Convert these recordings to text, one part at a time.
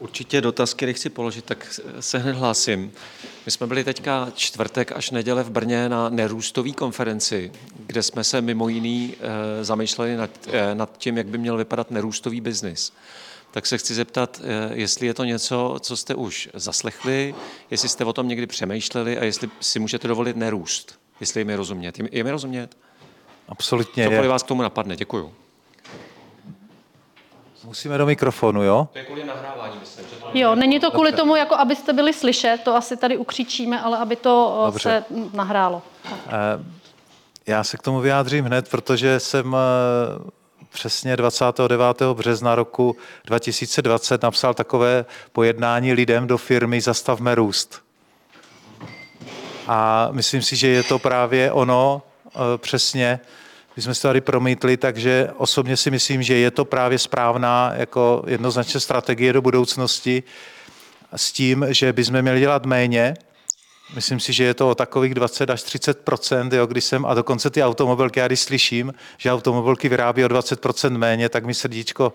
Určitě dotaz, který chci položit, tak se hned hlásím. My jsme byli teďka čtvrtek až neděle v Brně na nerůstové konferenci, kde jsme se mimo jiný e, zamýšleli nad, e, nad tím, jak by měl vypadat nerůstový biznis. Tak se chci zeptat, e, jestli je to něco, co jste už zaslechli, jestli jste o tom někdy přemýšleli a jestli si můžete dovolit nerůst, jestli je mi rozumět. Je, je mi rozumět? Absolutně. Cokoliv vás k tomu napadne, děkuju. Musíme do mikrofonu, jo? To je kvůli nahrávání, myslím. Že to Jo, není to kvůli tomu, jako abyste byli slyšet, to asi tady ukřičíme, ale aby to o, Dobře. se nahrálo. Eh, Já se k tomu vyjádřím hned, protože jsem eh, přesně 29. března roku 2020 napsal takové pojednání lidem do firmy Zastavme růst. A myslím si, že je to právě ono eh, přesně, my jsme se tady promítli, takže osobně si myslím, že je to právě správná jako jednoznačně strategie do budoucnosti s tím, že bychom měli dělat méně, Myslím si, že je to o takových 20 až 30 jo, když jsem, a dokonce ty automobilky, já když slyším, že automobilky vyrábí o 20% méně, tak mi srdíčko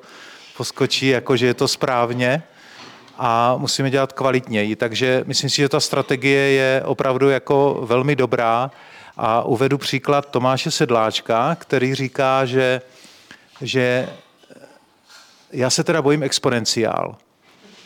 poskočí, jako že je to správně a musíme dělat kvalitněji. Takže myslím si, že ta strategie je opravdu jako velmi dobrá a uvedu příklad Tomáše Sedláčka, který říká, že, že já se teda bojím exponenciál.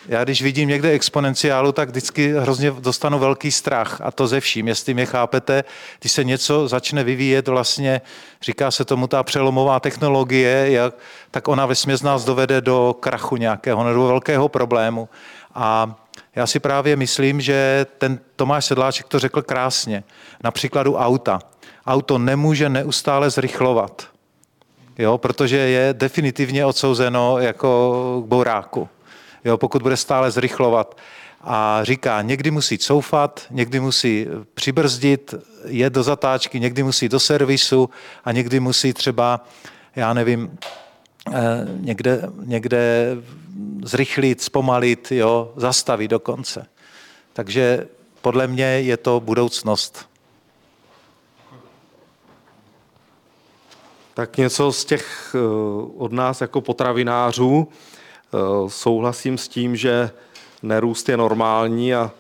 Já když vidím někde exponenciálu, tak vždycky hrozně dostanu velký strach a to ze vším, jestli mě chápete, když se něco začne vyvíjet vlastně, říká se tomu ta přelomová technologie, jak, tak ona ve nás dovede do krachu nějakého, nebo velkého problému. A já si právě myslím, že ten Tomáš Sedláček to řekl krásně. Na příkladu auta. Auto nemůže neustále zrychlovat, jo, protože je definitivně odsouzeno jako k bouráku jo, pokud bude stále zrychlovat. A říká, někdy musí coufat, někdy musí přibrzdit, jet do zatáčky, někdy musí do servisu a někdy musí třeba, já nevím, někde, někde zrychlit, zpomalit, jo, zastavit dokonce. Takže podle mě je to budoucnost. Tak něco z těch eh, od nás jako potravinářů. Eh, souhlasím s tím, že nerůst je normální a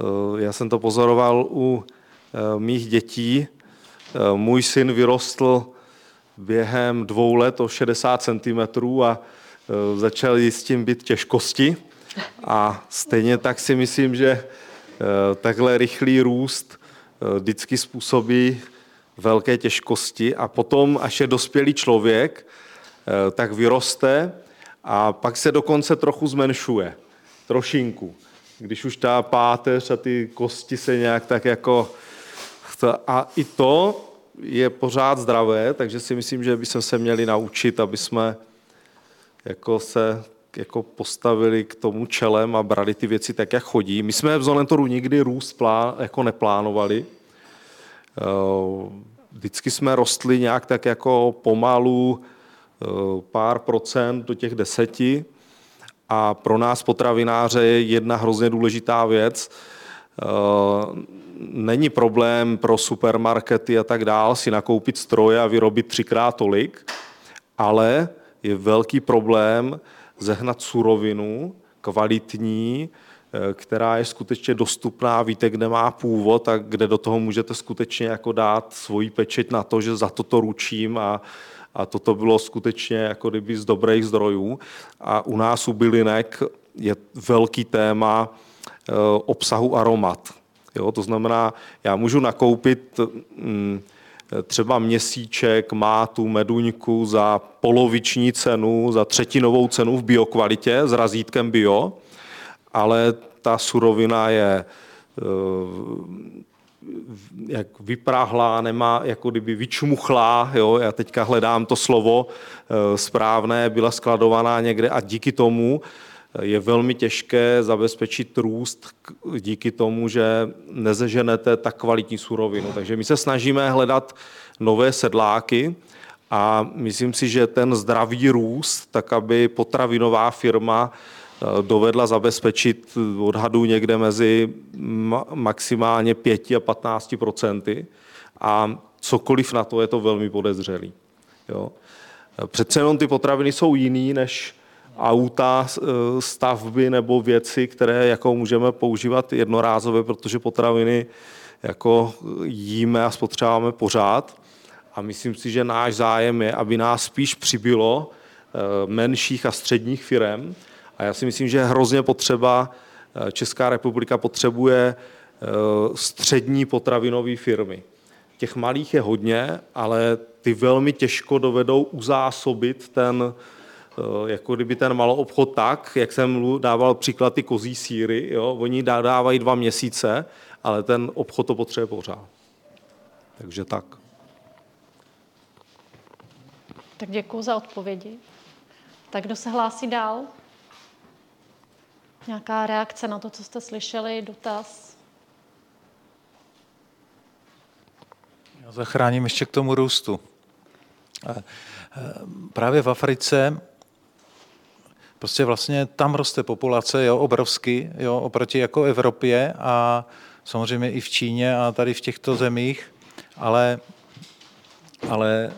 eh, já jsem to pozoroval u eh, mých dětí. Můj syn vyrostl během dvou let o 60 cm a začal s tím být těžkosti. A stejně tak si myslím, že takhle rychlý růst vždycky způsobí velké těžkosti a potom, až je dospělý člověk, tak vyroste a pak se dokonce trochu zmenšuje. Trošinku. Když už ta páteř a ty kosti se nějak tak jako... A i to je pořád zdravé, takže si myslím, že bychom se měli naučit, aby jsme jako se jako postavili k tomu čelem a brali ty věci tak, jak chodí. My jsme v Zolentoru nikdy růst plán, jako neplánovali. Vždycky jsme rostli nějak tak jako pomalu, Eh, pár procent do těch deseti. A pro nás potravináře je jedna hrozně důležitá věc. Není problém pro supermarkety a tak dál si nakoupit stroje a vyrobit třikrát tolik, ale je velký problém zehnat surovinu kvalitní, eh, která je skutečně dostupná, víte, kde má původ a kde do toho můžete skutečně jako dát svoji pečeť na to, že za toto ručím a, a toto bylo skutečně jako kdyby z dobrých zdrojů. A u nás u bylinek je velký téma eh, obsahu aromat. Jo, to znamená, já můžu nakoupit mm, třeba měsíček, mátu, meduňku za poloviční cenu, za třetinovou cenu v biokvalitě s razítkem bio, ale ta surovina je eh, jak vypráhlá, nemá jako kdyby vyčmuchlá, jo, já teďka hledám to slovo eh, správné, byla skladovaná někde a díky tomu je velmi těžké zabezpečit růst díky tomu, že nezeženete tak kvalitní surovinu. Takže my se snažíme hledat nové sedláky a myslím si, že ten zdravý růst, tak aby potravinová firma Eh, dovedla zabezpečit odhadu někde mezi maximálně 5 a 15 procenty a cokoliv na to je to velmi podezřelý. Jo. Přece jenom ty potraviny jsou jiný než auta, stavby nebo věci, které jako můžeme používat jednorázově, protože potraviny jako jíme a spotřebáváme pořád. A myslím si, že náš zájem je, aby nás spíš přibylo menších a středních firm. A já si myslím, že hrozně potřeba, Česká republika potřebuje střední potravinové firmy. Těch malých je hodně, ale ty velmi těžko dovedou uzásobit ten, jako kdyby ten malou obchod tak, jak jsem dával příklad ty kozí síry, jo? oni dávají dva měsíce, ale ten obchod to potřebuje pořád. Takže tak. Tak děkuji za odpovědi. Tak kdo se hlásí dál? Nějaká reakce na to, co jste slyšeli, dotaz? Já zachráním ještě k tomu růstu. Právě v Africe prostě vlastně tam roste populace jo, obrovsky jo, oproti jako Evropě a samozřejmě i v Číně a tady v těchto zemích, ale, ale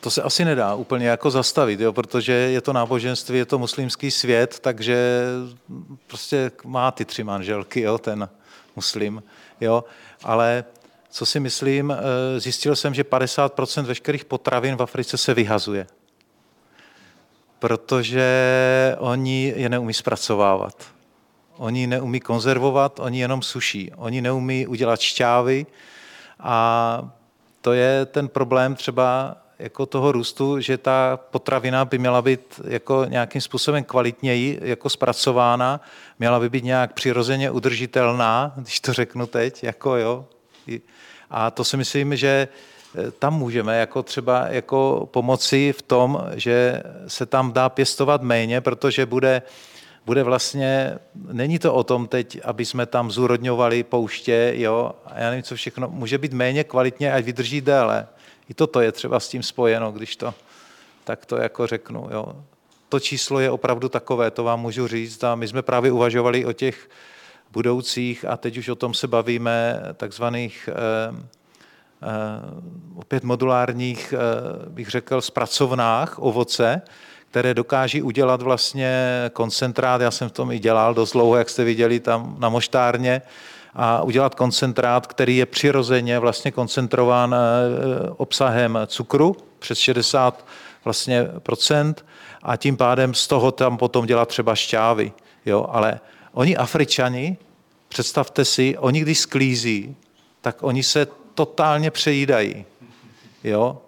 to se asi nedá úplně jako zastavit, jo, protože je to náboženství, je to muslimský svět, takže prostě má ty tři manželky, jo, ten muslim, jo, ale co si myslím, eh, zjistil jsem, že 50% veškerých potravin v Africe se vyhazuje. Protože oni je neumí zpracovávat. Oni neumí konzervovat, oni jenom suší. Oni neumí udělat šťávy a to je ten problém třeba jako toho růstu, že ta potravina by měla být jako nějakým způsobem kvalitněji jako zpracována, měla by být nějak přirozeně udržitelná, když to řeknu teď, jako jo, a to si myslím, že tam můžeme jako třeba jako pomoci v tom, že se tam dá pěstovat méně, protože bude, bude vlastně, není to o tom teď, aby jsme tam zúrodňovali pouště, jo, a já nevím, co všechno, může být méně kvalitně, ať vydrží déle. I toto je třeba s tím spojeno, když to tak to jako řeknu, jo. To číslo je opravdu takové, to vám můžu říct a my jsme právě uvažovali o těch budoucích, a teď už o tom se bavíme, takzvaných eh, eh, opět modulárních, eh, bych řekl, zpracovnách ovoce, které dokáží udělat vlastně koncentrát, já jsem v tom i dělal dost dlouho, jak jste viděli tam na moštárně, a udělat koncentrát, který je přirozeně vlastně koncentrován obsahem cukru přes 60 vlastně procent a tím pádem z toho tam potom dělat třeba šťávy. Jo, ale Oni Afričani, představte si, oni když sklízí, tak oni se totálně přejídají. Jo?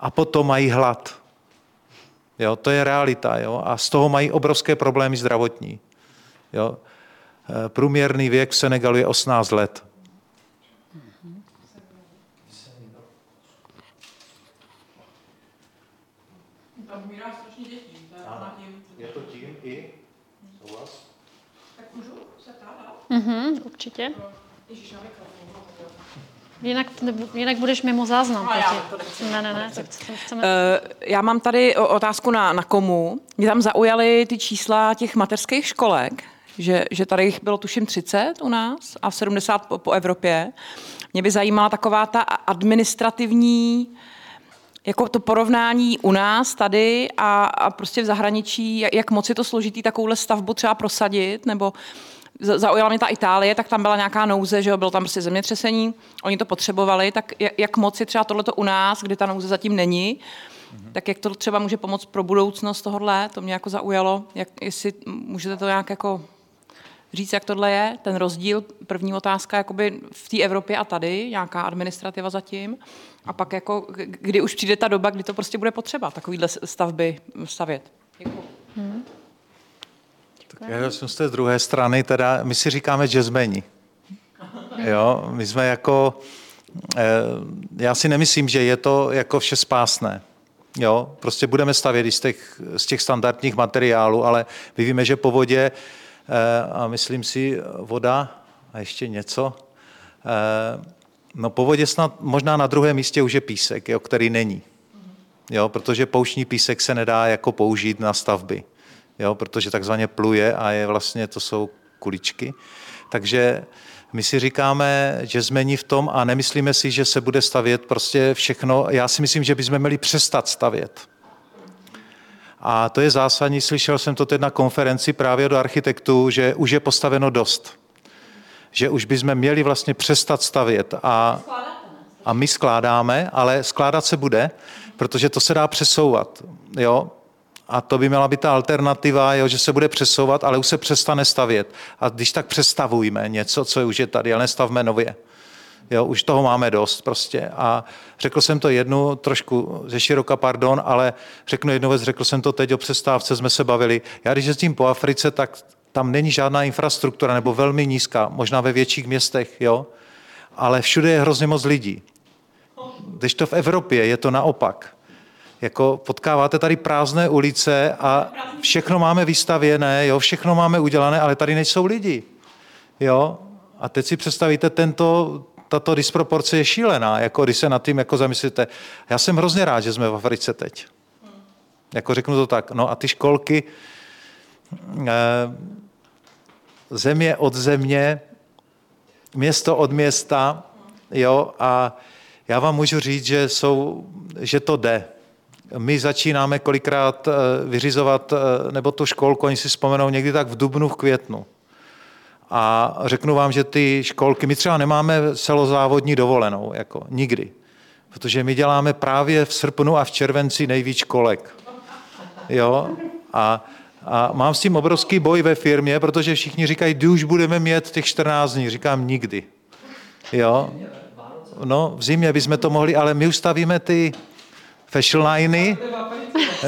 A potom mají hlad. Jo? To je realita. Jo? A z toho mají obrovské problémy zdravotní. Jo? Eh, průměrný věk v Senegalu je 18 let. Mhm, určitě. Jinak, jinak budeš mimo záznam. Ne, ne, ne. Tak chceme... Uh, já mám tady otázku na, na komu. Mě tam zaujaly ty čísla těch mateřských školek, že, že tady jich bylo tuším 30 u nás a 70 po, po Evropě. Mě by zajímala taková ta administrativní jako to porovnání u nás tady a, a prostě v zahraničí, jak, jak moc je to složitý takovouhle stavbu třeba prosadit, nebo zaujala mě ta Itálie, tak tam byla nějaká nouze, že jo, bylo tam prostě zemětřesení, oni to potřebovali, tak jak moc je třeba tohleto u nás, kdy ta nouze zatím není, mm-hmm. tak jak to třeba může pomoct pro budoucnost tohohle, to mě jako zaujalo, jak, jestli můžete to nějak jako říct, jak tohle je, ten rozdíl, první otázka, jakoby v té Evropě a tady, nějaká administrativa zatím, a pak jako, kdy už přijde ta doba, kdy to prostě bude potřeba, takovýhle stavby stavět. Děkuji. Hmm. Já jsem z té druhé strany, teda my si říkáme jazzmeni. Jo, my jsme jako, eh, já si nemyslím, že je to jako vše spásné. Jo, prostě budeme stavět z těch, z těch standardních materiálů, ale my víme, že po vodě, eh, a myslím si voda a ještě něco, eh, no po vodě snad možná na druhém místě už je písek, jo, který není. Jo, protože pouštní písek se nedá jako použít na stavby jo, protože takzvaně pluje a je vlastně, to jsou kuličky. Takže my si říkáme, že zmení v tom a nemyslíme si, že se bude stavět prostě všechno. Já si myslím, že bychom měli přestat stavět. A to je zásadní, slyšel jsem to teď na konferenci právě do architektů, že už je postaveno dost. Že už bychom měli vlastně přestat stavět. A, a my skládáme, ale skládat se bude, protože to se dá přesouvat. Jo? A to by měla být ta alternativa, jo, že se bude přesouvat, ale už se přestane stavět. A když tak přestavujme něco, co už je tady, ale nestavme nově. Jo, už toho máme dost prostě. A řekl jsem to jednu, trošku ze široka, pardon, ale řeknu jednu věc, řekl jsem to teď o přestávce, jsme se bavili. Já když jezdím po Africe, tak tam není žádná infrastruktura, nebo velmi nízká, možná ve větších městech, jo, ale všude je hrozně moc lidí. Když to v Evropě je to naopak. Jako potkáváte tady prázdné ulice a všechno máme vystavěné, jo, všechno máme udělané, ale tady nejsou lidi. Jo? A teď si představíte, tento, tato disproporce je šílená, jako když se nad tím jako zamyslíte. Já jsem hrozně rád, že jsme v Africe teď. Jako řeknu to tak. No a ty školky, eh, země od země, město od města, jo, a já vám můžu říct, že, jsou, že to jde. My začínáme kolikrát eh, vyřizovat, eh, nebo tu školku, oni si vzpomenou někdy tak v dubnu, v květnu. A řeknu vám, že ty školky, my třeba nemáme celozávodní dovolenou, jako nikdy. Protože my děláme právě v srpnu a v červenci nejvíc školek. Jo? A, a mám s tím obrovský boj ve firmě, protože všichni říkají, kdy už budeme mít těch 14 dní. Říkám nikdy. Jo? No, v zimě bychom to mohli, ale my už stavíme ty fashion liney.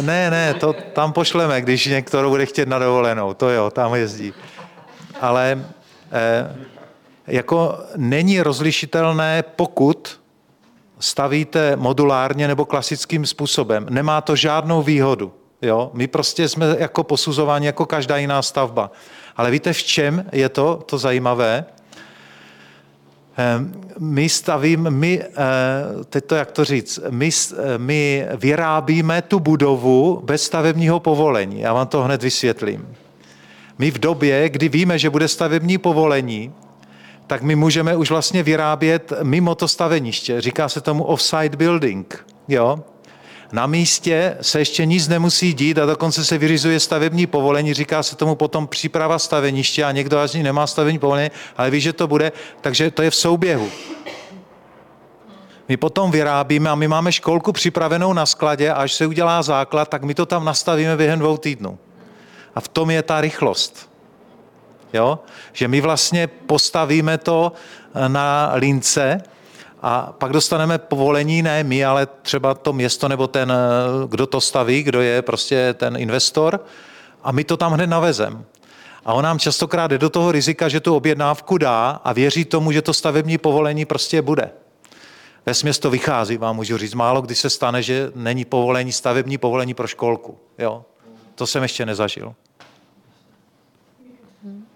Ne, ne, to tam pošleme, když někdo bude chtět na dovolenou. To jo, tam jezdí ale eh, jako není rozlišitelné, pokud stavíte modulárně nebo klasickým způsobem. Nemá to žádnou výhodu. Jo? My prostě jsme jako posuzováni jako každá jiná stavba. Ale víte, v čem je to, to zajímavé? Ehm, my stavím, my, eh, teď to jak to říct, my, eh, my vyrábíme tu budovu bez stavebního povolení. Já vám to hned vysvětlím. My v době, kdy víme, že bude stavební povolení, tak my můžeme už vlastně vyrábět mimo to staveniště. Říká se tomu off-site building. Jo? Na místě se ještě nic nemusí dít a dokonce se vyřizuje stavební povolení, říká se tomu potom příprava staveniště a někdo až nemá stavební povolení, ale ví, že to bude, takže to je v souběhu. My potom vyrábíme a my máme školku připravenou na skladě a až se udělá základ, tak my to tam nastavíme během dvou týdnů. A v tom je ta rychlost. Jo? Že my vlastně postavíme to na lince a pak dostaneme povolení, ne my, ale třeba to město nebo ten, kdo to staví, kdo je prostě ten investor a my to tam hned navezem. A on nám častokrát jde do toho rizika, že tu objednávku dá a věří tomu, že to stavební povolení prostě bude. Ve směs to vychází, vám můžu říct. Málo kdy se stane, že není povolení, stavební povolení pro školku. Jo? To jsem ještě nezažil.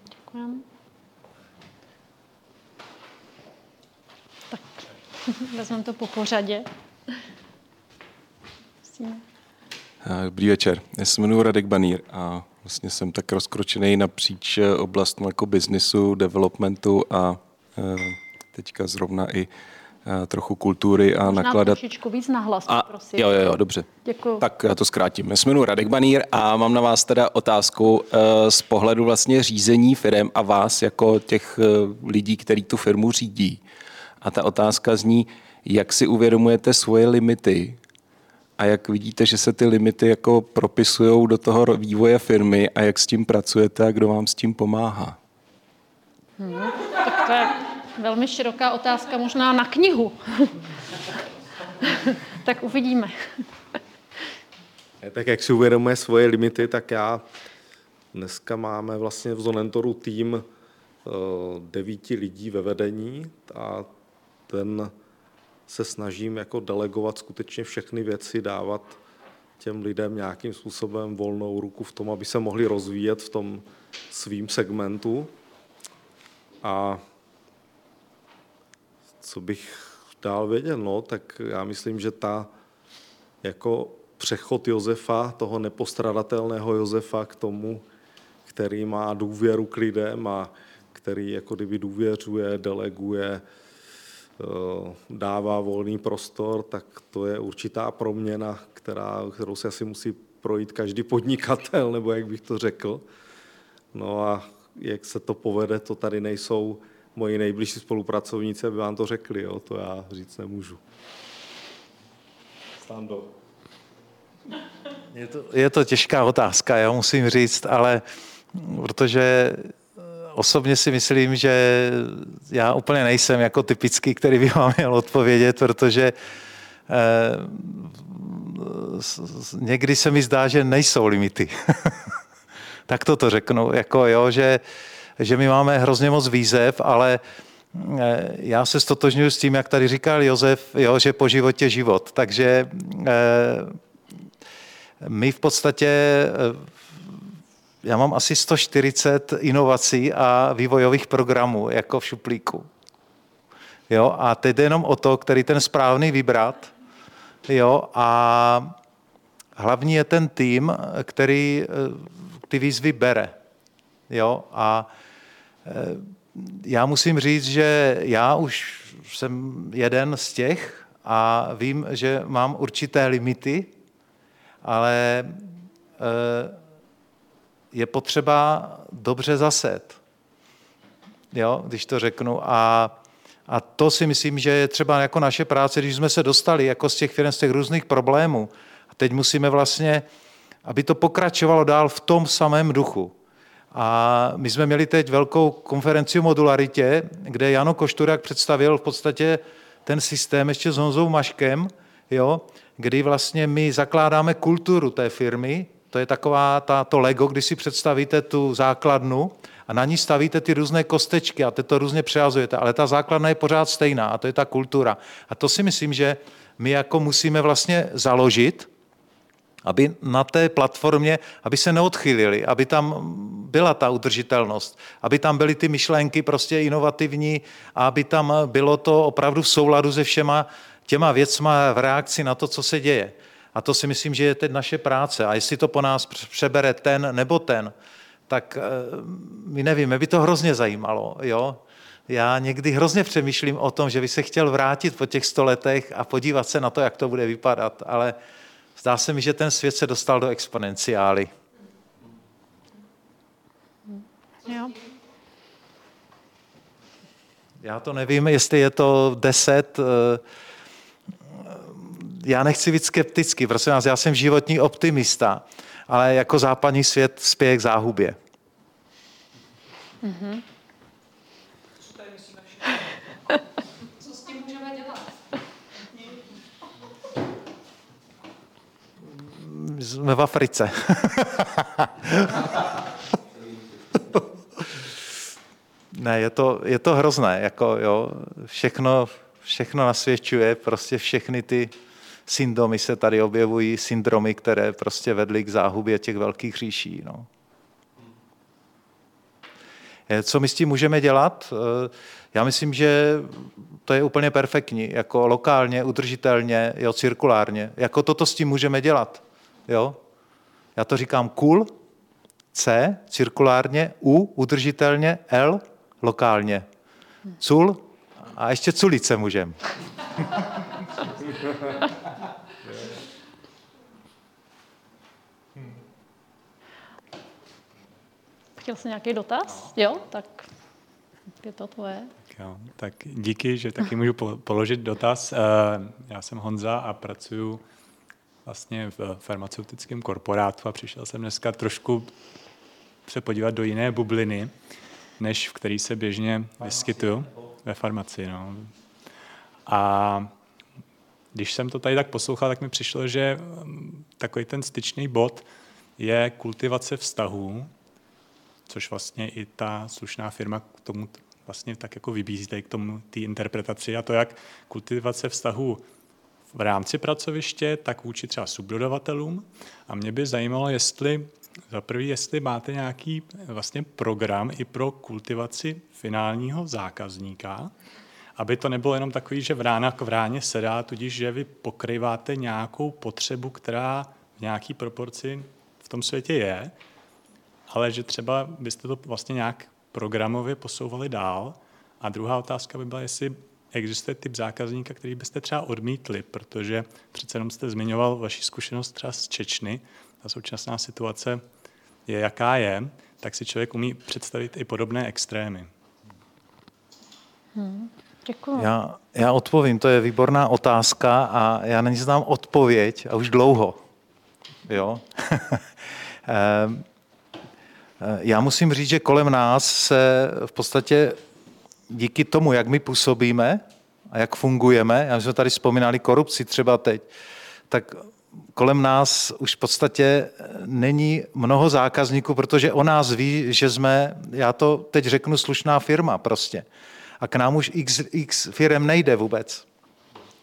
Děkujeme. Tak, vezmeme to po pořadě. Dobrý večer. Já se jmenuji Radek Banír a vlastně jsem tak rozkročený napříč oblastmi jako biznisu, developmentu a eh, teďka zrovna i Eh, trochu kultury a Možná nakladat. trošičku víc nahlas, a, prosím. Jo, jo, jo, dobře. Děkuju. Tak já to zkrátím. Já se jmenuji Radek Banír a mám na vás teda otázku eh, z pohledu vlastně řízení firm a vás jako těch eh, lidí, který tu firmu řídí. A ta otázka zní, jak si uvědomujete svoje limity a jak vidíte, že se ty limity jako propisují do toho vývoje firmy a jak s tím pracujete a kdo vám s tím pomáhá? Hmm, tak to je velmi široká otázka, možná na knihu. tak uvidíme. Tak jak si uvědomuje svoje limity, tak já dneska máme vlastně v Zonentoru tým eh, devíti lidí ve vedení a ten se snažím jako delegovat skutečně všechny věci, dávat těm lidem nějakým způsobem volnou ruku v tom, aby se mohli rozvíjet v tom svým segmentu. A co bych dál věděl, no, tak já myslím, že ta jako přechod Josefa, toho nepostradatelného Josefa k tomu, který má důvěru k lidem a který jako kdyby důvěřuje, deleguje, dává volný prostor, tak to je určitá proměna, která, kterou se asi musí projít každý podnikatel, nebo jak bych to řekl. No a jak se to povede, to tady nejsou moji nejbližší spolupracovníci, aby vám to řekli, jo? to já říct nemůžu. Stando. Je to, je to těžká otázka, já musím říct, ale protože osobně si myslím, že já úplně nejsem jako typický, který by vám měl odpovědět, protože eh, někdy se mi zdá, že nejsou limity. tak to to řeknu, jako jo, že, že my máme hrozně moc výzev, ale eh, já se stotožňuji s tím, jak tady říkal Josef, jo, že po životě život. Takže eh, my v podstatě já mám asi 140 inovací a vývojových programů jako v šuplíku. Jo, a teď jde jenom o to, který ten správný vybrat. Jo, a hlavní je ten tým, který eh, ty výzvy bere. Jo, a eh, já musím říct, že já už jsem jeden z těch a vím, že mám určité limity, ale eh, je potřeba dobře zaset. Jo, když to řeknu. A, a to si myslím, že je třeba jako naše práce, když jsme se dostali jako z těch firm, z těch různých problémů. A teď musíme vlastně, aby to pokračovalo dál v tom samém duchu. A my jsme měli teď velkou konferenci o modularitě, kde Jano Košturák představil v podstatě ten systém ještě s Honzou Maškem, jo, kdy vlastně my zakládáme kulturu té firmy, to je taková ta, to Lego, kdy si představíte tu základnu a na ní stavíte ty různé kostečky a ty to různě přehazujete, ale ta základna je pořád stejná a to je ta kultura. A to si myslím, že my jako musíme vlastně založit, aby na té platformě, aby se neodchylili, aby tam byla ta udržitelnost, aby tam byly ty myšlenky prostě inovativní a aby tam bylo to opravdu v souladu se všema těma věcma v reakci na to, co se děje. A to si myslím, že je teď naše práce. A jestli to po nás přebere ten nebo ten, tak eh, my nevím, mě by to hrozně zajímalo. Jo? Já někdy hrozně přemýšlím o tom, že by se chtěl vrátit po těch sto letech a podívat se na to, jak to bude vypadat, ale zdá se mi, že ten svět se dostal do exponenciály. Jo. Já to nevím, jestli je to deset, eh, já nechci být skeptický, prosím vás, já jsem životní optimista, ale jako západní svět spěje k záhubě. Mm-hmm. Co s tím můžeme dělat? Jsme v Africe. ne, je to, je to hrozné, jako jo, všechno, všechno nasvědčuje, prostě všechny ty syndromy se tady objevují, syndromy, které prostě vedly k záhubě těch velkých říší. No. Eh, co my s tím můžeme dělat? Eh, já myslím, že to je úplně perfektní, jako lokálně, udržitelně, jo, cirkulárně. Jako toto s tím můžeme dělat. Jo? Já to říkám cool, C, cirkulárně, U, udržitelně, L, lokálně. Cul a ještě culice můžeme. Chtěl jsi nějaký dotaz? No. Jo, tak je to tvoje. Tak, jo, tak díky, že taky můžu položit dotaz. Eh, já jsem Honza a pracuji vlastně v farmaceutickém korporátu a přišel jsem dneska trošku se podívat do jiné bubliny, než v který se běžně vyskytuju ve farmaci. No. A když jsem to tady tak poslouchal, tak mi přišlo, že mm, takový ten styčný bod je kultivace vztahů což vlastně i ta slušná firma k tomu vlastně tak jako vybízí k tomu té interpretaci a to, jak kultivace vztahu v rámci pracoviště, tak vůči třeba subdodavatelům. A mě by zajímalo, jestli za prvý, jestli máte nějaký vlastně program i pro kultivaci finálního zákazníka, aby to nebylo jenom takový, že vrána k vráně sedá, tudíž, že vy pokrýváte nějakou potřebu, která v nějaký proporci v tom světě je, ale že třeba byste to vlastně nějak programově posouvali dál. A druhá otázka by byla, jestli existuje typ zákazníka, který byste třeba odmítli, protože přece jenom jste zmiňoval vaši zkušenost třeba z Čečny ta současná situace je, jaká je, tak si člověk umí představit i podobné extrémy. Hmm, děkuji. Já, já odpovím, to je výborná otázka a já na ní znám odpověď a už dlouho. Jo? Eh, já musím říct, že kolem nás se v podstatě díky tomu, jak my působíme a jak fungujeme, já jsme tady vzpomínali korupci třeba teď, tak kolem nás už v podstatě není mnoho zákazníků, protože o nás ví, že jsme, já to teď řeknu, slušná firma prostě. A k nám už x, x firm nejde vůbec.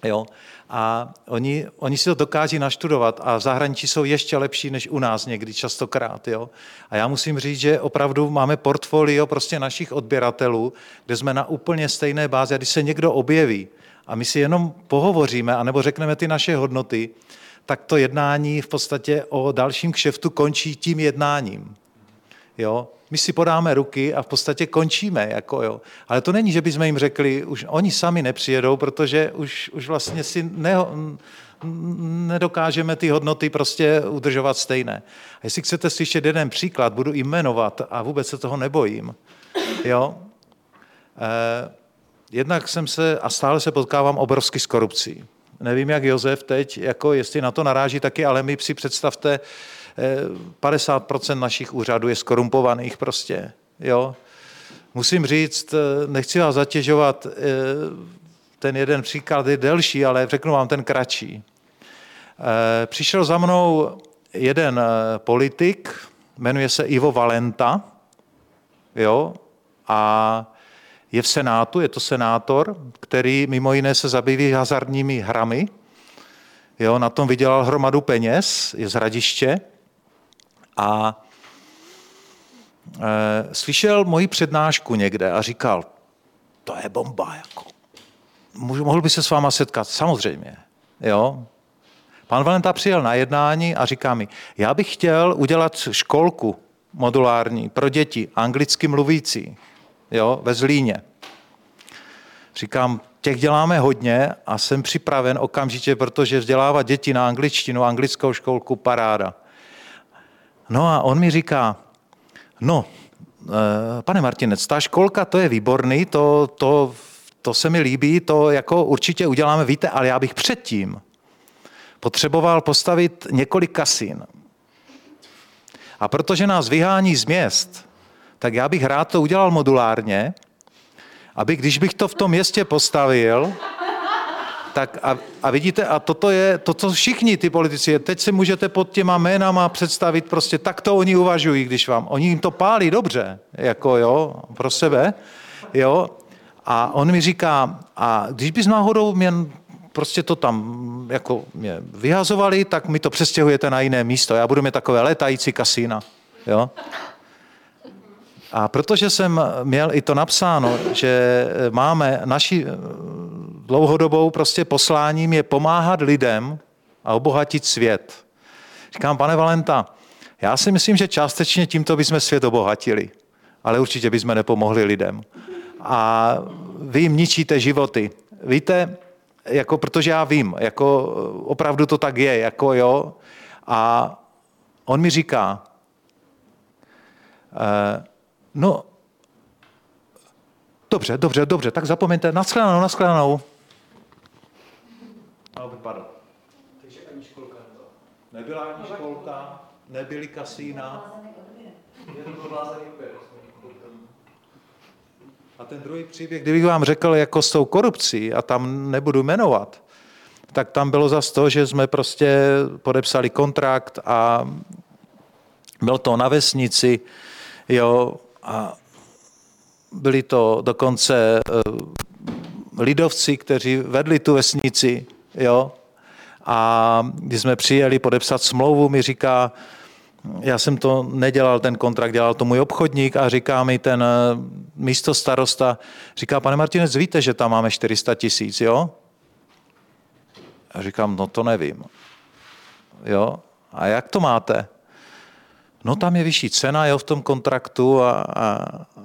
Jo? A oni, oni si to dokáží naštudovat a v zahraničí jsou ještě lepší než u nás někdy častokrát. Jo? A já musím říct, že opravdu máme portfolio prostě našich odběratelů, kde jsme na úplně stejné bázi. A když se někdo objeví a my si jenom pohovoříme, anebo řekneme ty naše hodnoty, tak to jednání v podstatě o dalším kšeftu končí tím jednáním. Jo? My si podáme ruky a v podstatě končíme. Jako, jo. Ale to není, že bychom jim řekli, už oni sami nepřijedou, protože už, už vlastně si ne, nedokážeme ty hodnoty prostě udržovat stejné. A jestli chcete slyšet jeden příklad, budu jmenovat a vůbec se toho nebojím. Jo? Eh, jednak jsem se, a stále se potkávám obrovsky s korupcí. Nevím, jak Josef teď, jako jestli na to naráží taky, ale my si představte, 50% našich úřadů je skorumpovaných prostě, jo. Musím říct, nechci vás zatěžovat, eh, ten jeden příklad je delší, ale řeknu vám ten kratší. Eh, přišel za mnou jeden eh, politik, jmenuje se Ivo Valenta, jo, a je v Senátu, je to senátor, který mimo jiné se zabývá hazardními hrami. Jo, na tom vydělal hromadu peněz, je z Hradiště a e, slyšel moji přednášku někde a říkal, to je bomba, jako. Mohl by se s váma setkat? Samozřejmě. Jo? Pan Valenta přijel na jednání a říká mi, já bych chtěl udělat školku modulární pro děti, anglicky mluvící, jo, ve Zlíně. Říkám, těch děláme hodně a jsem připraven okamžitě, protože vzdělávat děti na angličtinu, anglickou školku, paráda. No a on mi říká, no, eh, pane Martinec, ta školka, to je výborný, to, to, to se mi líbí, to jako určitě uděláme, víte, ale já bych předtím potřeboval postavit několik kasín. A protože nás vyhání z měst, tak já bych rád to udělal modulárně, aby když bych to v tom městě postavil, tak a, a vidíte, a toto je, to, co všichni ty politici, teď se můžete pod těma jménama představit, prostě tak to oni uvažují, když vám, oni jim to pálí dobře, jako jo, pro sebe, jo, a on mi říká, a když bys náhodou mě prostě to tam jako mě vyhazovali, tak mi to přestěhujete na jiné místo. Já budu mít takové letající kasína. Jo? A protože jsem měl i to napsáno, že máme naši dlouhodobou prostě posláním je pomáhat lidem a obohatit svět. Říkám, pane Valenta, já si myslím, že částečně tímto bychom svět obohatili, ale určitě bychom nepomohli lidem. A vy jim ničíte životy. Víte, jako, protože já vím, jako opravdu to tak je, jako jo. A on mi říká, eh, no, dobře, dobře, dobře, tak zapomeňte, naschledanou, naschledanou. No, vypadl. Takže ani školka nebyla. Nebyla ani školka, nebyly kasína. A ten druhý příběh, kdybych vám řekl jako s tou korupcí, a tam nebudu jmenovat, tak tam bylo za to, že jsme prostě podepsali kontrakt a byl to na vesnici, jo, a byli to dokonce uh, lidovci, kteří vedli tu vesnici, jo. A když jsme přijeli podepsat smlouvu, mi říká, já jsem to nedělal, ten kontrakt, dělal to můj obchodník a říká mi ten eh, místo starosta, říká, pane Martinec, víte, že tam máme 400 tisíc, jo? A říkám, no to nevím. Jo? A jak to máte? No tam je vyšší cena, jo, v tom kontraktu a, a,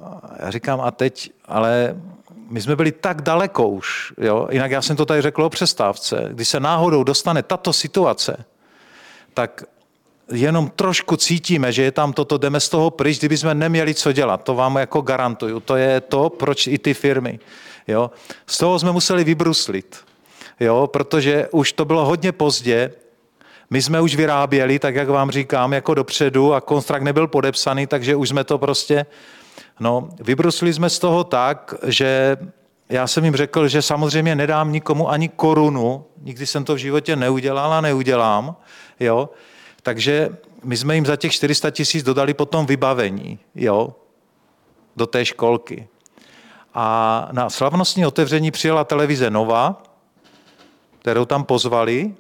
a já říkám, a teď, ale my jsme byli tak daleko už, jo? jinak já jsem to tady řekl o přestávce, když se náhodou dostane tato situace, tak jenom trošku cítíme, že je tam toto, jdeme z toho pryč, kdyby jsme neměli co dělat. To vám jako garantuju. To je to, proč i ty firmy. Jo? Z toho jsme museli vybruslit, jo? protože už to bylo hodně pozdě, my jsme už vyráběli, tak jak vám říkám, jako dopředu a kontrakt nebyl podepsaný, takže už jsme to prostě, no, vybrusli jsme z toho tak, že já jsem jim řekl, že samozřejmě nedám nikomu ani korunu, nikdy jsem to v životě neudělal a neudělám, jo, takže my jsme jim za těch 400 tisíc dodali potom vybavení, jo, do té školky. A na slavnostní otevření přijela televize Nova, kterou tam pozvali,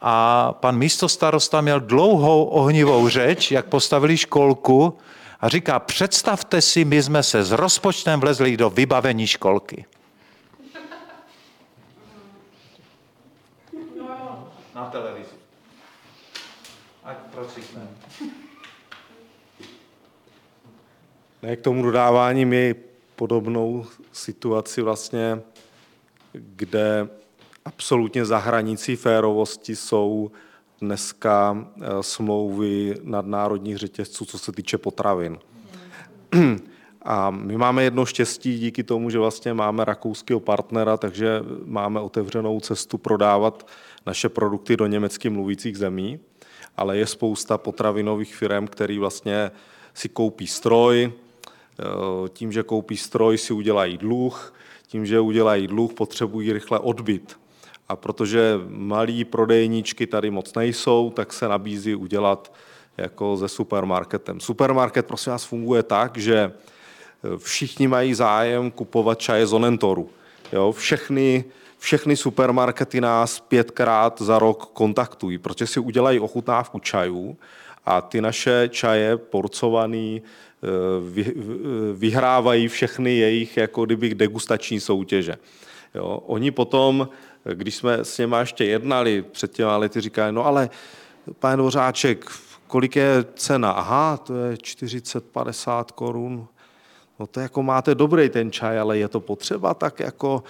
a pan místostarosta měl dlouhou ohnivou řeč, jak postavili školku a říká, představte si, my jsme se s rozpočtem vlezli do vybavení školky. Na televizi. Ať procitneme. Ne, k tomu dodávání my podobnou situaci vlastně, kde absolutně za hranicí férovosti jsou dneska eh, smlouvy nadnárodních řetězců, co se týče potravin. A my máme jedno štěstí díky tomu, že vlastně máme rakouského partnera, takže máme otevřenou cestu prodávat naše produkty do německy mluvících zemí, ale je spousta potravinových firm, který vlastně si koupí stroj, eh, tím, že koupí stroj, si udělají dluh, tím, že udělají dluh, potřebují rychle odbyt. A protože malí prodejníčky tady moc nejsou, tak se nabízí udělat jako se supermarketem. Supermarket prosím vás funguje tak, že všichni mají zájem kupovat čaje z Onentoru. Jo, všechny, všechny supermarkety nás pětkrát za rok kontaktují, protože si udělají ochutnávku čajů a ty naše čaje porcovaný eh, vyhrávají všechny jejich jako kdyby degustační soutěže. Jo, oni potom když jsme s něma ještě jednali před těma lety, říkali, no ale pane Dvořáček, kolik je cena? Aha, to je 40-50 korun. No to jako máte dobrý ten čaj, ale je to potřeba tak jako,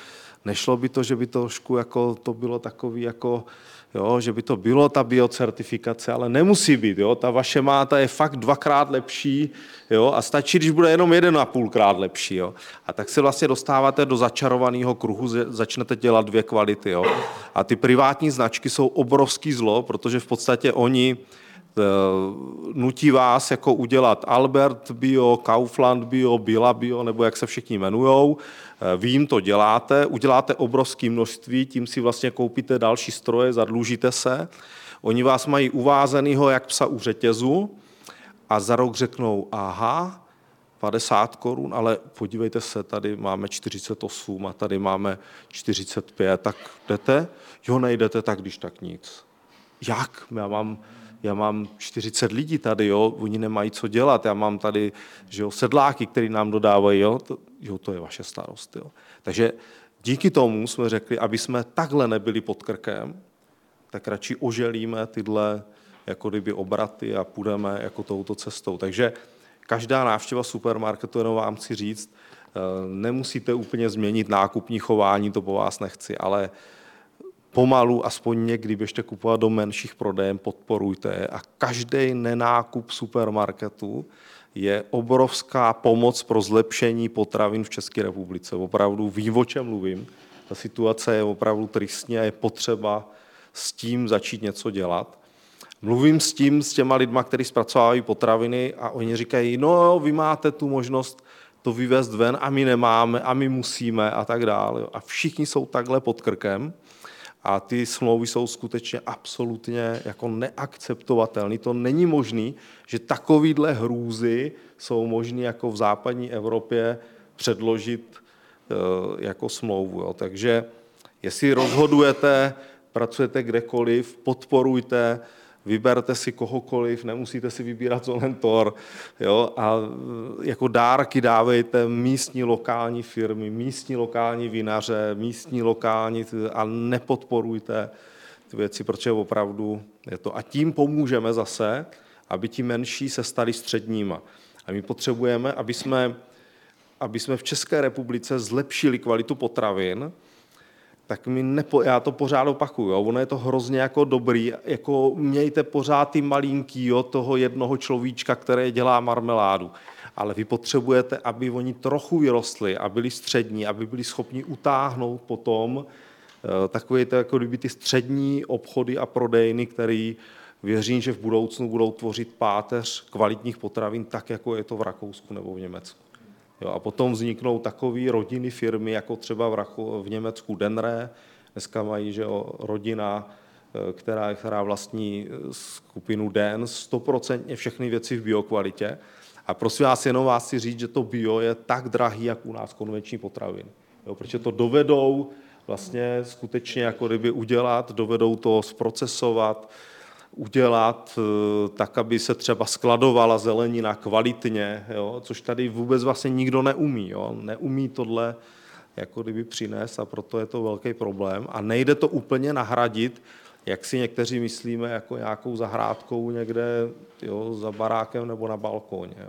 nešlo by to, že by trošku jako, to bylo takový jako, jo, že by to bylo ta biocertifikace, ale nemusí být. Jo. Ta vaše máta je fakt dvakrát lepší jo, a stačí, když bude jenom jeden a půlkrát lepší. Jo. A tak se vlastně dostáváte do začarovaného kruhu, začnete dělat dvě kvality. Jo. A ty privátní značky jsou obrovský zlo, protože v podstatě oni nutí vás jako udělat Albert Bio, Kaufland Bio, Bila Bio, nebo jak se všichni jmenujou. Eh, vy jim to děláte, uděláte obrovské množství, tím si vlastně koupíte další stroje, zadlužíte se. Oni vás mají uvázenýho jak psa u řetězu a za rok řeknou, aha, 50 korun, ale podívejte se, tady máme 48 a tady máme 45, tak jdete? Jo, nejdete, tak když tak nic. Jak? Já mám já mám 40 lidí tady, jo, oni nemají co dělat, já mám tady že jo, sedláky, který nám dodávají, jo, to, jo, to je vaše starost. Jo. Takže díky tomu jsme řekli, aby jsme takhle nebyli pod krkem, tak radši oželíme tyhle jako kdyby obraty a půjdeme jako touto cestou. Takže každá návštěva supermarketu, jenom vám chci říct, eh, nemusíte úplně změnit nákupní chování, to po vás nechci, ale pomalu, aspoň někdy běžte kupovat do menších prodejem, podporujte a každý nenákup supermarketu je obrovská pomoc pro zlepšení potravin v České republice. Opravdu vím, o čem mluvím. Ta situace je opravdu tristní a je potřeba s tím začít něco dělat. Mluvím s tím, s těma lidma, kteří zpracovávají potraviny a oni říkají, no vy máte tu možnost to vyvést ven a my nemáme a my musíme a tak dále. A všichni jsou takhle pod krkem a ty smlouvy jsou skutečně absolutně jako neakceptovatelné. To není možné, že takovýhle hrůzy jsou možné jako v západní Evropě předložit eh, jako smlouvu. Jo. Takže jestli rozhodujete, pracujete kdekoliv, podporujte vyberte si kohokoliv, nemusíte si vybírat Zonentor, jo, a e, jako dárky dávejte místní lokální firmy, místní lokální vinaře, místní lokální a nepodporujte ty věci, protože opravdu je to. A tím pomůžeme zase, aby ti menší se stali středníma. A my potřebujeme, aby jsme, aby jsme v České republice zlepšili kvalitu potravin, tak mi nepo, já to pořád opakuju, jo. ono je to hrozně jako dobrý, jako mějte pořád ty malinký, jo, toho jednoho človíčka, který dělá marmeládu. Ale vy potřebujete, aby oni trochu vyrostli a byli střední, aby byli schopni utáhnout potom eh, takové to, jako kdyby ty střední obchody a prodejny, který věřím, že v budoucnu budou tvořit páteř kvalitních potravin, tak jako je to v Rakousku nebo v Německu. Jo, a potom vzniknou takové rodiny firmy, jako třeba v, Raku, v Německu Denre. Dneska mají že jo, rodina, eh, která, která vlastní eh, skupinu Den, 100% všechny věci v biokvalitě. A prosím vás, jenom vás si říct, že to bio je tak drahý, jak u nás konvenční potraviny. Jo, protože to dovedou vlastně skutečně jako kdyby udělat, dovedou to zprocesovat, udělat eh, tak, aby se třeba skladovala zelenina kvalitně, jo, což tady vůbec vlastně nikdo neumí. Jo. Neumí tohle jako kdyby přinést a proto je to velký problém. A nejde to úplně nahradit, jak si někteří myslíme, jako nějakou zahrádkou někde jo, za barákem nebo na balkóně. Jo.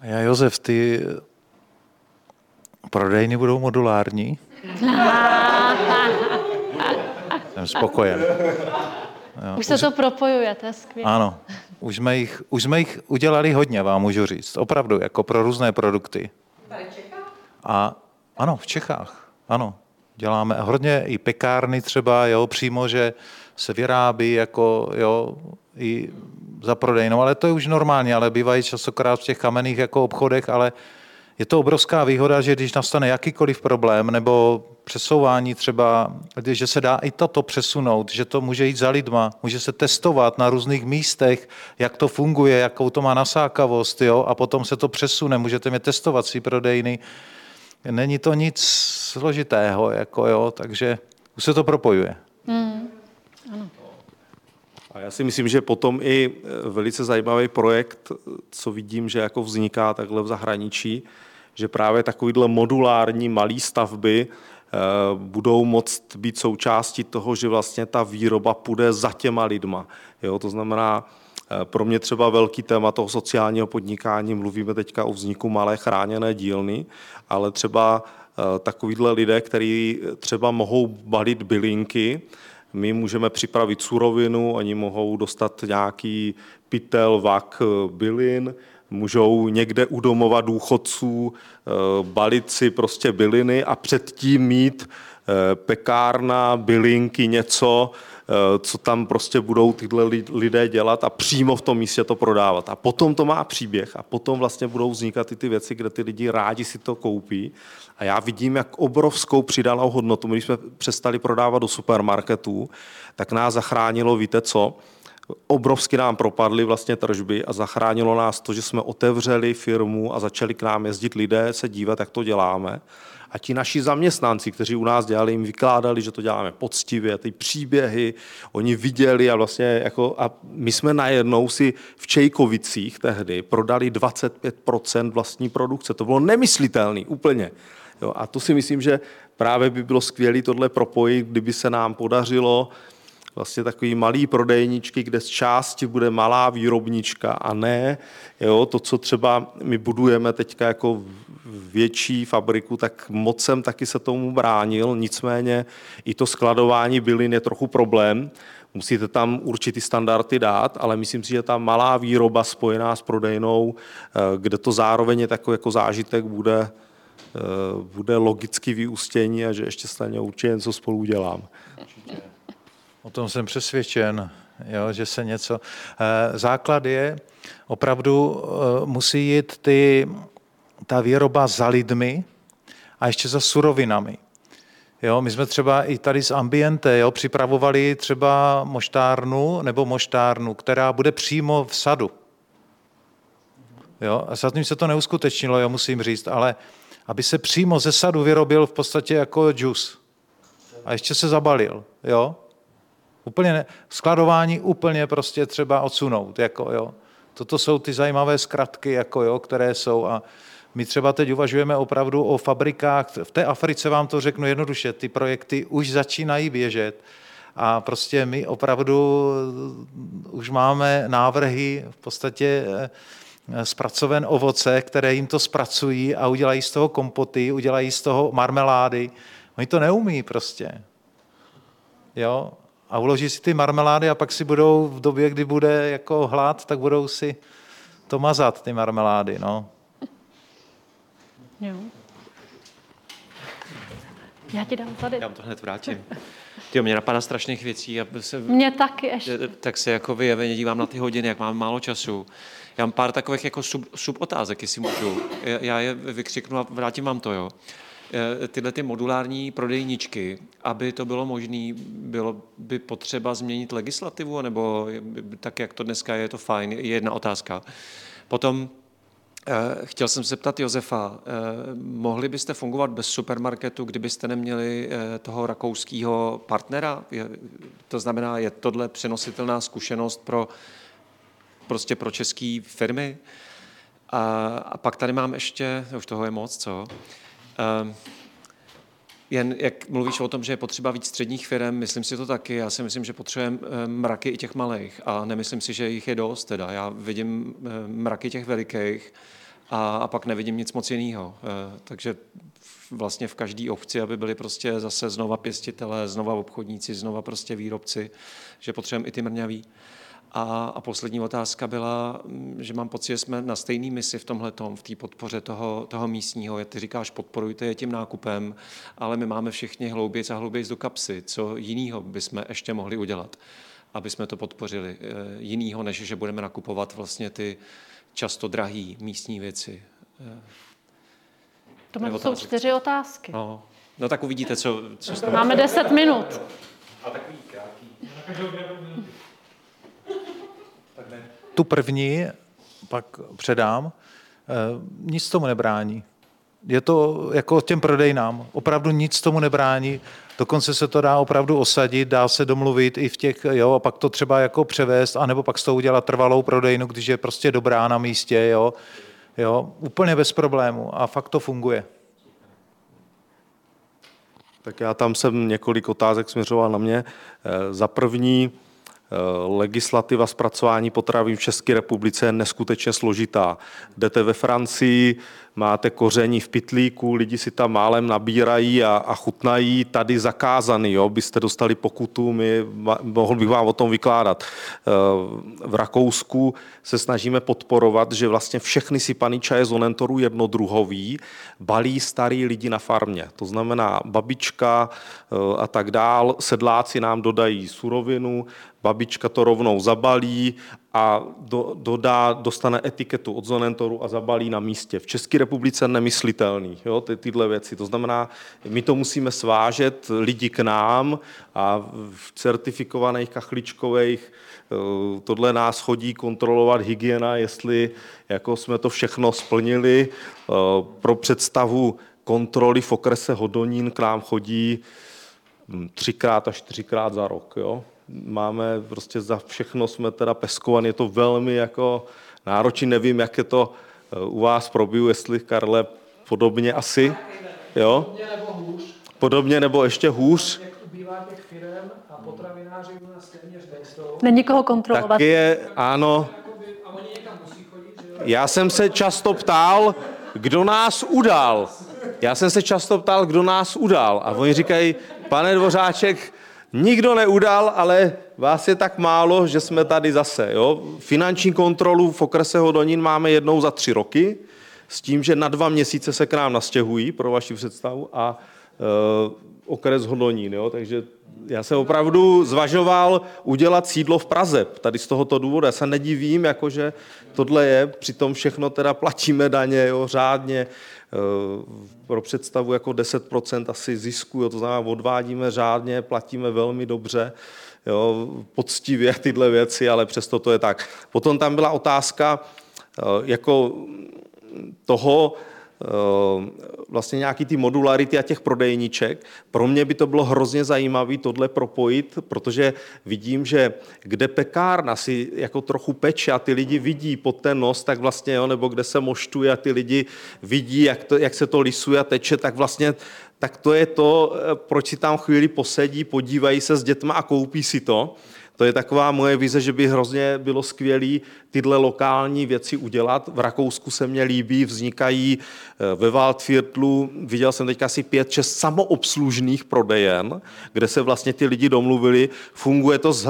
A já, Josef, ty prodejny budou modulární? Spokojen. Jo, už se už... to propojuje, to je skvělé. Ano, už jsme, jich, už jsme jich udělali hodně, vám můžu říct. Opravdu, jako pro různé produkty. Tady v Čechách? A ano, v Čechách, ano. Děláme hodně i pekárny třeba, jo, přímo, že se vyrábí jako, jo, i za prodejnou, ale to je už normálně, ale bývají častokrát v těch kamenných jako obchodech, ale je to obrovská výhoda, že když nastane jakýkoliv problém nebo přesouvání třeba, že se dá i toto přesunout, že to může jít za lidma, může se testovat na různých místech, jak to funguje, jakou to má nasákavost, jo, a potom se to přesune, můžete mě testovat si prodejny. Není to nic složitého, jako jo, takže už se to propojuje. Hmm. Ano. A já si myslím, že potom i velice zajímavý projekt, co vidím, že jako vzniká takhle v zahraničí, že právě takovýhle modulární malé stavby eh, budou moct být součástí toho, že vlastně ta výroba půjde za těma lidma. Jo, to znamená, eh, pro mě třeba velký téma toho sociálního podnikání, mluvíme teďka o vzniku malé chráněné dílny, ale třeba eh, takovýhle lidé, kteří třeba mohou balit bylinky, my můžeme připravit surovinu, oni mohou dostat nějaký pytel, vak, bylin, můžou někde u domova důchodců eh, balit si prostě byliny a předtím mít eh, pekárna, bylinky, něco, eh, co tam prostě budou tyhle lidé dělat a přímo v tom místě to prodávat. A potom to má příběh a potom vlastně budou vznikat i ty věci, kde ty lidi rádi si to koupí. A já vidím, jak obrovskou přidanou hodnotu, když jsme přestali prodávat do supermarketů, tak nás zachránilo, víte co, obrovsky nám propadly vlastně tržby a zachránilo nás to, že jsme otevřeli firmu a začali k nám jezdit lidé se dívat, jak to děláme. A ti naši zaměstnanci, kteří u nás dělali, jim vykládali, že to děláme poctivě, ty příběhy, oni viděli a vlastně jako, a my jsme najednou si v Čejkovicích tehdy prodali 25% vlastní produkce. To bylo nemyslitelný úplně. Jo, a to si myslím, že právě by bylo skvělé tohle propojit, kdyby se nám podařilo vlastně takový malý prodejničky, kde z části bude malá výrobnička a ne jo, to, co třeba my budujeme teďka jako větší fabriku, tak moc jsem taky se tomu bránil, nicméně i to skladování bylin je trochu problém, musíte tam určitý standardy dát, ale myslím si, že ta malá výroba spojená s prodejnou, eh, kde to zároveň je takový jako zážitek, bude, eh, bude logicky vyústění a že ještě stejně určitě něco spolu udělám. O tom jsem přesvědčen, jo, že se něco... Eh, základ je, opravdu eh, musí jít ty, ta výroba za lidmi a ještě za surovinami. Jo, my jsme třeba i tady z Ambiente jo, připravovali třeba moštárnu nebo moštárnu, která bude přímo v sadu. Jo, a zatím se to neuskutečnilo, jo, musím říct, ale aby se přímo ze sadu vyrobil v podstatě jako džus. A ještě se zabalil. Jo? Úplně ne, skladování úplně prostě třeba odsunout. Jako, jo. Toto jsou ty zajímavé zkratky, jako, jo, které jsou. A my třeba teď uvažujeme opravdu o fabrikách. V té Africe vám to řeknu jednoduše, ty projekty už začínají běžet. A prostě my opravdu už máme návrhy v podstatě zpracoven ovoce, které jim to zpracují a udělají z toho kompoty, udělají z toho marmelády. Oni to neumí prostě. Jo? A uloží si ty marmelády a pak si budou v době, kdy bude jako hlad, tak budou si to mazat, ty marmelády. No. Jo. Já ti dám tady. Já vám to hned vrátím. Ty, mě napadá strašných věcí. A se, Mě taky ještě. tak se jako vyjeveně dívám na ty hodiny, jak mám málo času. Já mám pár takových jako sub, subotázek, jestli můžu. Já- Já je vykřiknu a vrátím vám to, jo. Eh, Tyhle ty modulární prodejničky, aby to bylo možné, bylo by potřeba změnit legislativu, nebo tak, jak to dneska je, je to fajn, je jedna otázka. Potom Eh, Chtěl jsem se zeptat Josefa, eh, mohli byste fungovat bez supermarketu, kdybyste neměli toho rakouského partnera? To znamená, je tohle přenositelná zkušenost pro, prostě pro české firmy? A, a pak tady mám ještě, už toho je moc, co? Eh, Jen jak mluvíš o tom, že je potřeba víc středních firm, myslím si to taky. Já si myslím, že potřebujeme eh, mraky i těch malých a nemyslím si, že jich je dost. Teda. Já vidím eh, mraky těch velikých a, a pak nevidím nic moc jiného. Takže vlastně v každé obci, aby byli prostě zase znova pěstitelé, znova obchodníci, znova prostě výrobci, že potřebujeme i ty mrňaví. A, a poslední otázka byla, mm, že mám pocit, že jsme na stejné misi v tomhle v té podpoře toho, toho místního. Jak ty říkáš, podporujte je tím nákupem, ale my máme všichni hloubějc a hloubějc do kapsy. Co jiného bychom ještě mohli udělat, aby jsme to podpořili? Eh, Jinýho, než že budeme nakupovat vlastně ty často drahé místní věci. Eh, To jsou čtyři otázky. No, no tak uvidíte, co, co. Máme deset minut. Tu první pak předám. Eh, Nic tomu nebrání. Je to jako těm prodejnám. Opravdu nic tomu nebrání. Dokonce se to dá opravdu osadit, dá se domluvit i v těch, jo, a pak to třeba jako převést, anebo pak z toho udělat trvalou prodejnu, když je prostě dobrá na místě, jo. Jo, úplně bez problému a fakt to funguje. Tak já tam jsem několik otázek směřoval na mě. Eh, Za první, legislativa zpracování potravin v České republice je neskutečně složitá. Jdete ve Francii, máte koření v pitlíku, lidi si tam málem nabírají a, a chutnají, tady zakázaný, jo, byste dostali pokutu, my, mohl bych vám o tom vykládat. Eh, V Rakousku se snažíme podporovat, že vlastně všechny sypaný čaje z Onentoru jednodruhový balí starý lidi na farmě. To znamená babička eh, a tak dál, sedláci nám dodají surovinu, babička to rovnou zabalí a do, dodá, dostane etiketu od Zonentoru a zabalí na místě. V České republice nemyslitelný, jo, ty, tyhle věci. To znamená, my to musíme svážet lidi k nám a v certifikovaných kachličkových eh, tohle nás chodí kontrolovat hygiena, jestli jako jsme to všechno splnili. Eh, Pro představu kontroly v okrese Hodonín k nám chodí hm, třikrát až čtyřikrát za rok. Jo? Máme prostě za všechno jsme teda peskovaní, je to velmi jako náročný, nevím, jak je to eh, u vás probiju, jestli Karle podobně asi, jo? Podobně nebo ještě hůř. Jak ubývá těch firm a potravináři u nás téměř nejsou, Není koho kontrolovat. Tak je, ano, a oni někam musí chodit, že jo? Já jsem se často ptal, kdo nás udal. Já jsem se často ptal, kdo nás udal. A oni říkají, pane Dvořáček, nikdo neudal, ale vás je tak málo, že jsme tady zase. Jo? Finanční kontrolu v okrese Hodonín máme jednou za tři roky, s tím, že na dva měsíce se k nám nastěhují, pro vaši představu, a e, okres Hodonín. Jo? Takže já jsem opravdu zvažoval udělat sídlo v Praze, tady z tohoto důvodu. Já se nedivím, jakože tohle je, přitom všechno teda platíme daně, jo, řádně, pro představu jako 10% asi zisku, jo, to znamená odvádíme řádně, platíme velmi dobře, jo, poctivě tyhle věci, ale přesto to je tak. Potom tam byla otázka, e, jako toho, eh, vlastně nějaký ty modularity a těch prodejniček. Pro mě by to bylo hrozně zajímavé tohle propojit, protože vidím, že kde pekárna si jako trochu peče a ty lidi vidí pod ten nos, tak vlastně, jo, nebo kde se moštuje a ty lidi vidí, jak, to, jak se to lisuje a teče, tak vlastně tak to je to, eh, proč si tam chvíli posedí, podívají se s dětma a koupí si to. To je taková moje vize, že by hrozně bylo skvělé tyhle lokální věci udělat. V Rakousku se mně líbí, vznikají eh, ve Waldviertlu, viděl jsem teď asi pět, šest samoobslužných prodejen, kde se vlastně ty lidi domluvili. Funguje to z,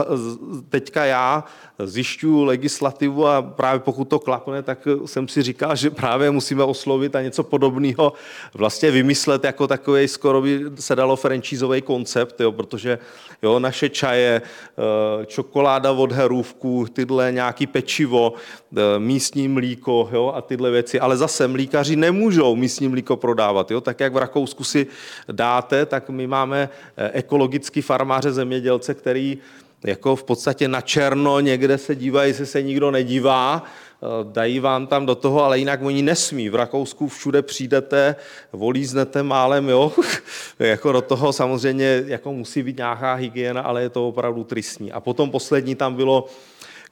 teďka já, zjišťuju legislativu a právě pokud to klapne, tak jsem si říkal, že právě musíme oslovit a něco podobného vlastně vymyslet jako takový skoro by se dalo franchízový koncept, jo, protože jo, naše čaje, eh, čokoláda od herůvku, tyhle nějaký pečivo, eh, místní mlíko jo, a tyhle věci, ale zase mlíkaři nemůžou místní mlíko prodávat. Jo, tak jak v Rakousku si dáte, tak my máme eh, ekologický farmáře zemědělce, který jako v podstatě na černo někde se dívají, jestli se nikdo nedívá, eh, dají vám tam do toho, ale jinak oni nesmí. V Rakousku všude přijdete, volíznete málem, jo, jako do toho samozřejmě jako musí být nějaká hygiena, ale je to opravdu tristní. A potom poslední tam bylo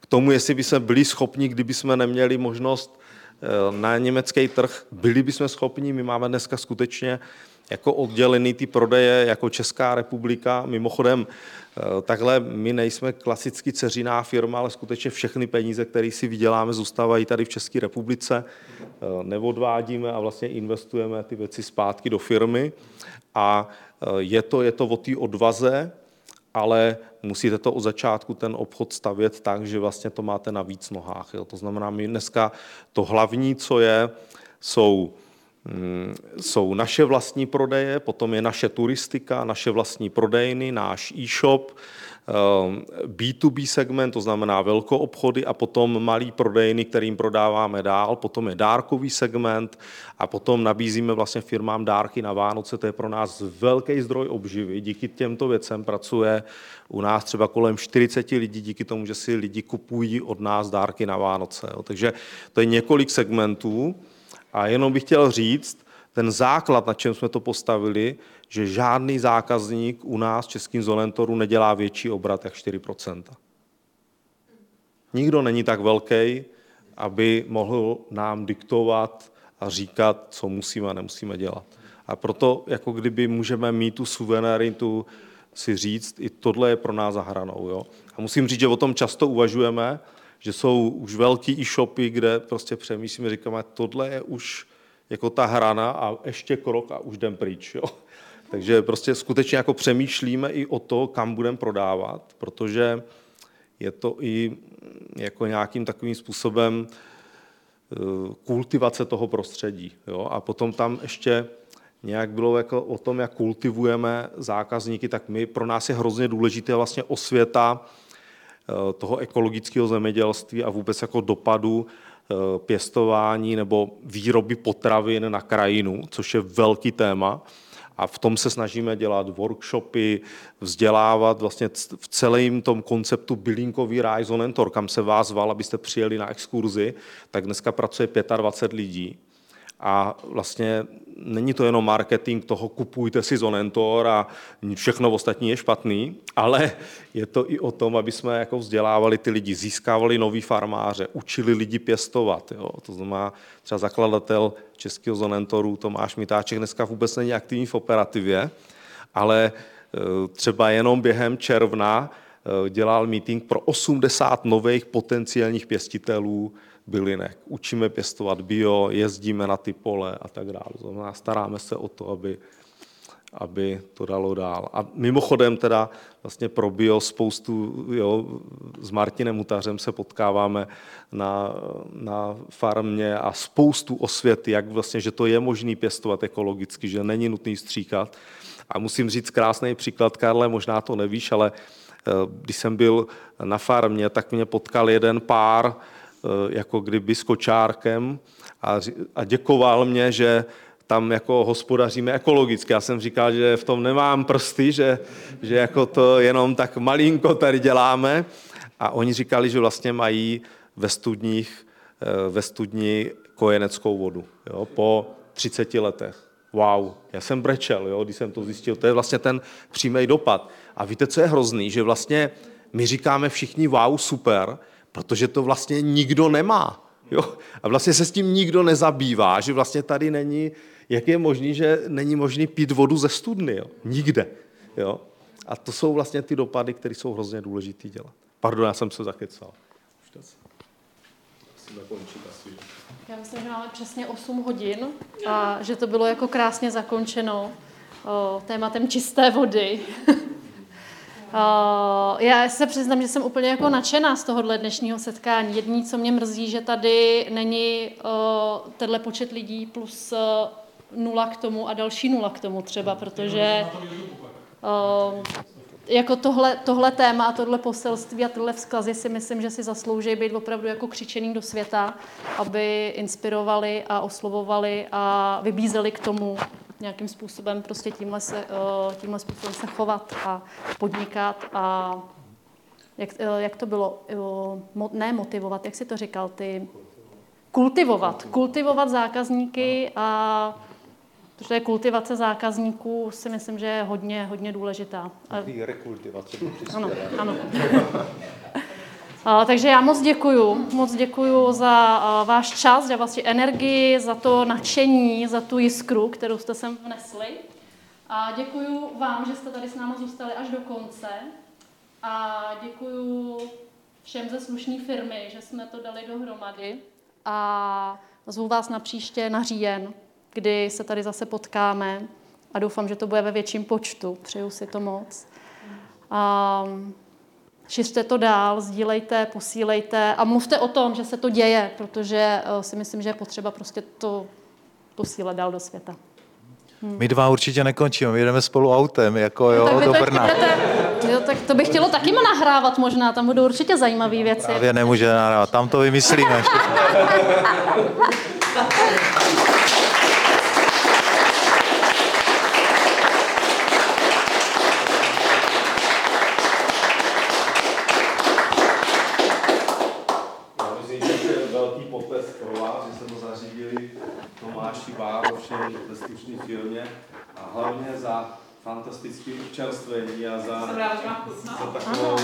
k tomu, jestli by jsme byli schopni, kdyby jsme neměli možnost eh, na německý trh, byli bychom schopni, my máme dneska skutečně jako oddělený ty prodeje jako Česká republika. Mimochodem, takhle my nejsme klasicky ceřiná firma, ale skutečně všechny peníze, které si vyděláme, zůstávají tady v České republice. Eh, neodvádíme a vlastně investujeme ty věci zpátky do firmy. A eh, je to, je to o té odvaze, ale musíte to od začátku ten obchod stavět tak, že vlastně to máte na víc nohách. Jo. To znamená, my dneska to hlavní, co je, jsou jsou naše vlastní prodeje, potom je naše turistika, naše vlastní prodejny, náš e-shop, B2B ehm, segment, to znamená velkou obchody a potom malý prodejny, kterým prodáváme dál, potom je dárkový segment a potom nabízíme vlastně firmám dárky na Vánoce, to je pro nás velký zdroj obživy. Díky těmto věcem pracuje u nás třeba kolem 40 lidí, díky tomu, že si lidi kupují od nás dárky na Vánoce. Takže to je několik segmentů. A jenom bych chtěl říct, ten základ, na čem jsme to postavili, že žádný zákazník u nás Českým Zolentoru nedělá větší obrat jak 4%. Nikdo není tak velký, aby mohl nám diktovat a říkat, co musíme a nemusíme dělat. A proto, jako kdyby můžeme mít tu suverenitu si říct, i tohle je pro nás zahranou. Jo? A musím říct, že o tom často uvažujeme, že jsou už velký e-shopy, kde prostě přemýšlíme, říkáme, tohle je už jako ta hrana a ještě krok a už jdem pryč. Jo. Takže prostě skutečně jako přemýšlíme i o to, kam budeme prodávat, protože je to i jako nějakým takovým způsobem eh, kultivace toho prostředí. Jo. A potom tam ještě nějak bylo jako o tom, jak kultivujeme zákazníky, tak my, pro nás je hrozně důležité vlastně osvěta toho ekologického zemědělství a vůbec jako dopadu eh, pěstování nebo výroby potravin na krajinu, což je velký téma. A v tom se snažíme dělat workshopy, vzdělávat vlastně v celém tom konceptu bylinkový ráj Zonentor, kam se vás val, abyste přijeli na exkurzi, tak dneska pracuje 25 lidí a vlastně není to jenom marketing toho kupujte si Zonentor a všechno ostatní je špatný, ale je to i o tom, aby jsme jako vzdělávali ty lidi, získávali nový farmáře, učili lidi pěstovat. Jo. To znamená třeba zakladatel českého Zonentoru Tomáš Mitáček dneska vůbec není aktivní v operativě, ale e, třeba jenom během června e, dělal meeting pro 80 nových potenciálních pěstitelů bylinek. Učíme pěstovat bio, jezdíme na ty pole a tak dále. Znamená, staráme se o to, aby, aby to dalo dál. A mimochodem teda vlastně pro bio spoustu, jo, s Martinem Mutařem se potkáváme na, na farmě a spoustu osvěty, jak vlastně, že to je možný pěstovat ekologicky, že není nutný stříkat. A musím říct krásný příklad, Karle, možná to nevíš, ale eh, když jsem byl na farmě, tak mě potkal jeden pár, jako kdyby s kočárkem a, a děkoval mě, že tam jako hospodaříme ekologicky. Já jsem říkal, že v tom nemám prsty, že, že jako to jenom tak malinko tady děláme. A oni říkali, že vlastně mají ve studních, eh, ve studni kojeneckou vodu jo, po 30 letech. Wow, já jsem brečel, jo, když jsem to zjistil. To je vlastně ten přímý dopad. A víte, co je hrozný? Že vlastně my říkáme všichni wow, super, protože to vlastně nikdo nemá. Jo? A vlastně se s tím nikdo nezabývá, že vlastně tady není, jak je možný, že není možný pít vodu ze studny. Jo? Nikde. Jo? A to jsou vlastně ty dopady, které jsou hrozně důležité dělat. Pardon, já jsem se zakecal. Já myslím, že máme přesně 8 hodin a že to bylo jako krásně zakončeno tématem čisté vody. O, já se přiznám, že jsem úplně jako nadšená z tohohle dnešního setkání. Jedný, co mě mrzí, že tady není o, tenhle počet lidí plus o, nula k tomu a další nula k tomu třeba, protože o, jako tohle, tohle téma a tohle poselství a tohle vzkazy si myslím, že si zaslouží být opravdu jako křičený do světa, aby inspirovali a oslovovali a vybízeli k tomu nějakým způsobem prostě tímhle, se, eh, tímhle způsobem se chovat a podnikat a jak, eh, jak to bylo, eh, ne motivovat, jak si to říkal, ty kultivovat, kultivovat zákazníky a protože kultivace zákazníků si myslím, že je hodně, hodně důležitá. A Rekultivace. ano, ano. A, takže já moc děkuju, moc děkuju za a, váš čas, za vaši energii, za to nadšení, za tu jiskru, kterou jste sem vnesli. A děkuju vám, že jste tady s námi zůstali až do konce. A děkuju všem ze slušné firmy, že jsme to dali dohromady. A zvu vás na příště na říjen, kdy se tady zase potkáme. A doufám, že to bude ve větším počtu. Přeju si to moc. A šiřte to dál, sdílejte, posílejte a mluvte o tom, že se to děje, protože eh, si myslím, že je potřeba prostě to posílat dál do světa. My dva určitě nekončíme, my jedeme spolu autem, jako jo, Tak vy do Brna. budete- jo, tak to bych chtělo taky nahrávat možná, tam budou určitě zajímavé věci. Právě nemůže nahrávat, tam to vymyslíme. Já myslím, že to je velký potlesk pro vás, že se to zařídili Tomáši Bárošem ve firmě a hlavně za fantastické občerstvení a za, za takovou